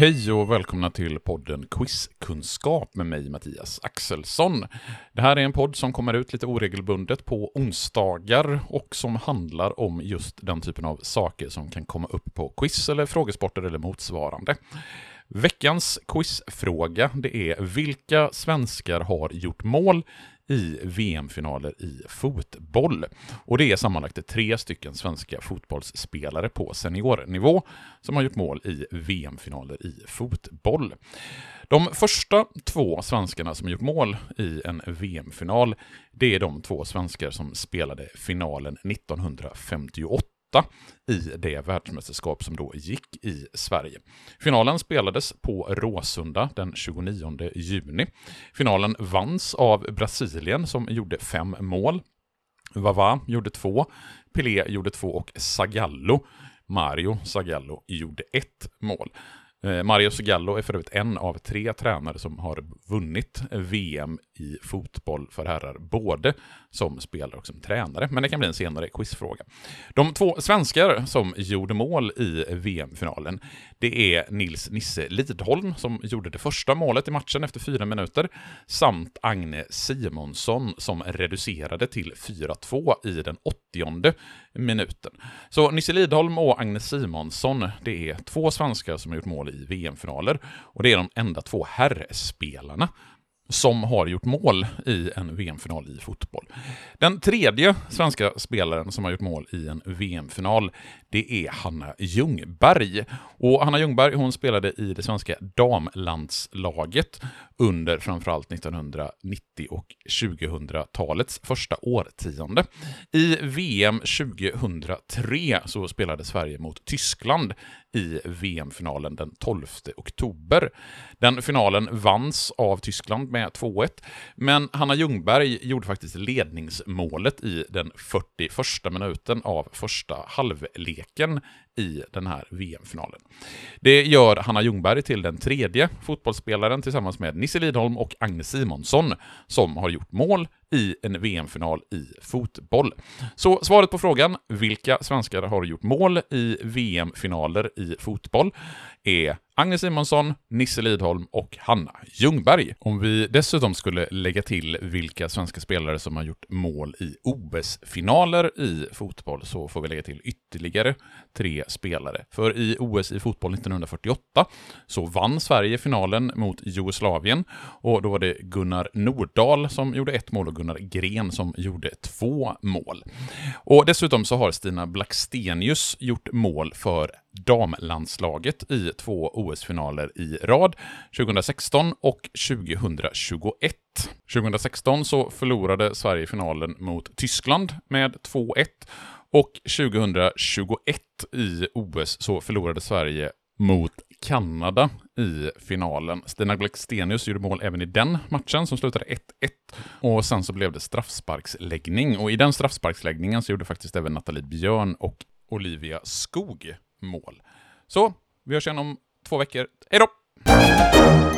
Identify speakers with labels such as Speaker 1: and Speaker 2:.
Speaker 1: Hej och välkomna till podden Quizkunskap med mig Mattias Axelsson. Det här är en podd som kommer ut lite oregelbundet på onsdagar och som handlar om just den typen av saker som kan komma upp på quiz eller frågesporter eller motsvarande. Veckans quizfråga det är vilka svenskar har gjort mål i VM-finaler i fotboll. Och det är sammanlagt tre stycken svenska fotbollsspelare på seniornivå som har gjort mål i VM-finaler i fotboll. De första två svenskarna som gjort mål i en VM-final, det är de två svenskar som spelade finalen 1958 i det världsmästerskap som då gick i Sverige. Finalen spelades på Råsunda den 29 juni. Finalen vanns av Brasilien som gjorde fem mål. Vava gjorde två, Pelé gjorde två och Zagallo, Mario Zagallo, gjorde ett mål. Eh, Mario Zagallo är för övrigt en av tre tränare som har vunnit VM i fotboll för herrar, både som spelare och som tränare. Men det kan bli en senare quizfråga. De två svenskar som gjorde mål i VM-finalen, det är Nils Nisse Lidholm som gjorde det första målet i matchen efter fyra minuter, samt Agne Simonsson som reducerade till 4-2 i den 80 minuten. Så Nisse Lidholm och Agne Simonsson, det är två svenskar som har gjort mål i VM-finaler, och det är de enda två herrspelarna som har gjort mål i en VM-final i fotboll. Den tredje svenska spelaren som har gjort mål i en VM-final, det är Hanna Ljungberg. Och Hanna Ljungberg hon spelade i det svenska damlandslaget under framförallt 1990 och 2000-talets första årtionde. I VM 2003 så spelade Sverige mot Tyskland i VM-finalen den 12 oktober. Den finalen vanns av Tyskland med med 2-1, men Hanna Ljungberg gjorde faktiskt ledningsmålet i den 41 minuten av första halvleken i den här VM-finalen. Det gör Hanna Ljungberg till den tredje fotbollsspelaren tillsammans med Nisse Lidholm och Agne Simonsson som har gjort mål i en VM-final i fotboll. Så svaret på frågan, vilka svenskar har gjort mål i VM-finaler i fotboll, är Agne Simonsson, Nisse Lidholm och Hanna Ljungberg. Om vi dessutom skulle lägga till vilka svenska spelare som har gjort mål i OS-finaler i fotboll så får vi lägga till ytterligare tre spelare. För i OS i fotboll 1948 så vann Sverige finalen mot Jugoslavien och då var det Gunnar Nordahl som gjorde ett mål och Gunnar Gren som gjorde två mål. Och dessutom så har Stina Blackstenius gjort mål för damlandslaget i två OS-finaler i rad, 2016 och 2021. 2016 så förlorade Sverige finalen mot Tyskland med 2-1 och 2021 i OS så förlorade Sverige mot Kanada i finalen. Stina Blackstenius gjorde mål även i den matchen som slutade 1-1. Och sen så blev det straffsparksläggning. Och i den straffsparksläggningen så gjorde faktiskt även Nathalie Björn och Olivia Skog mål. Så, vi hörs igen om två veckor. Hej då!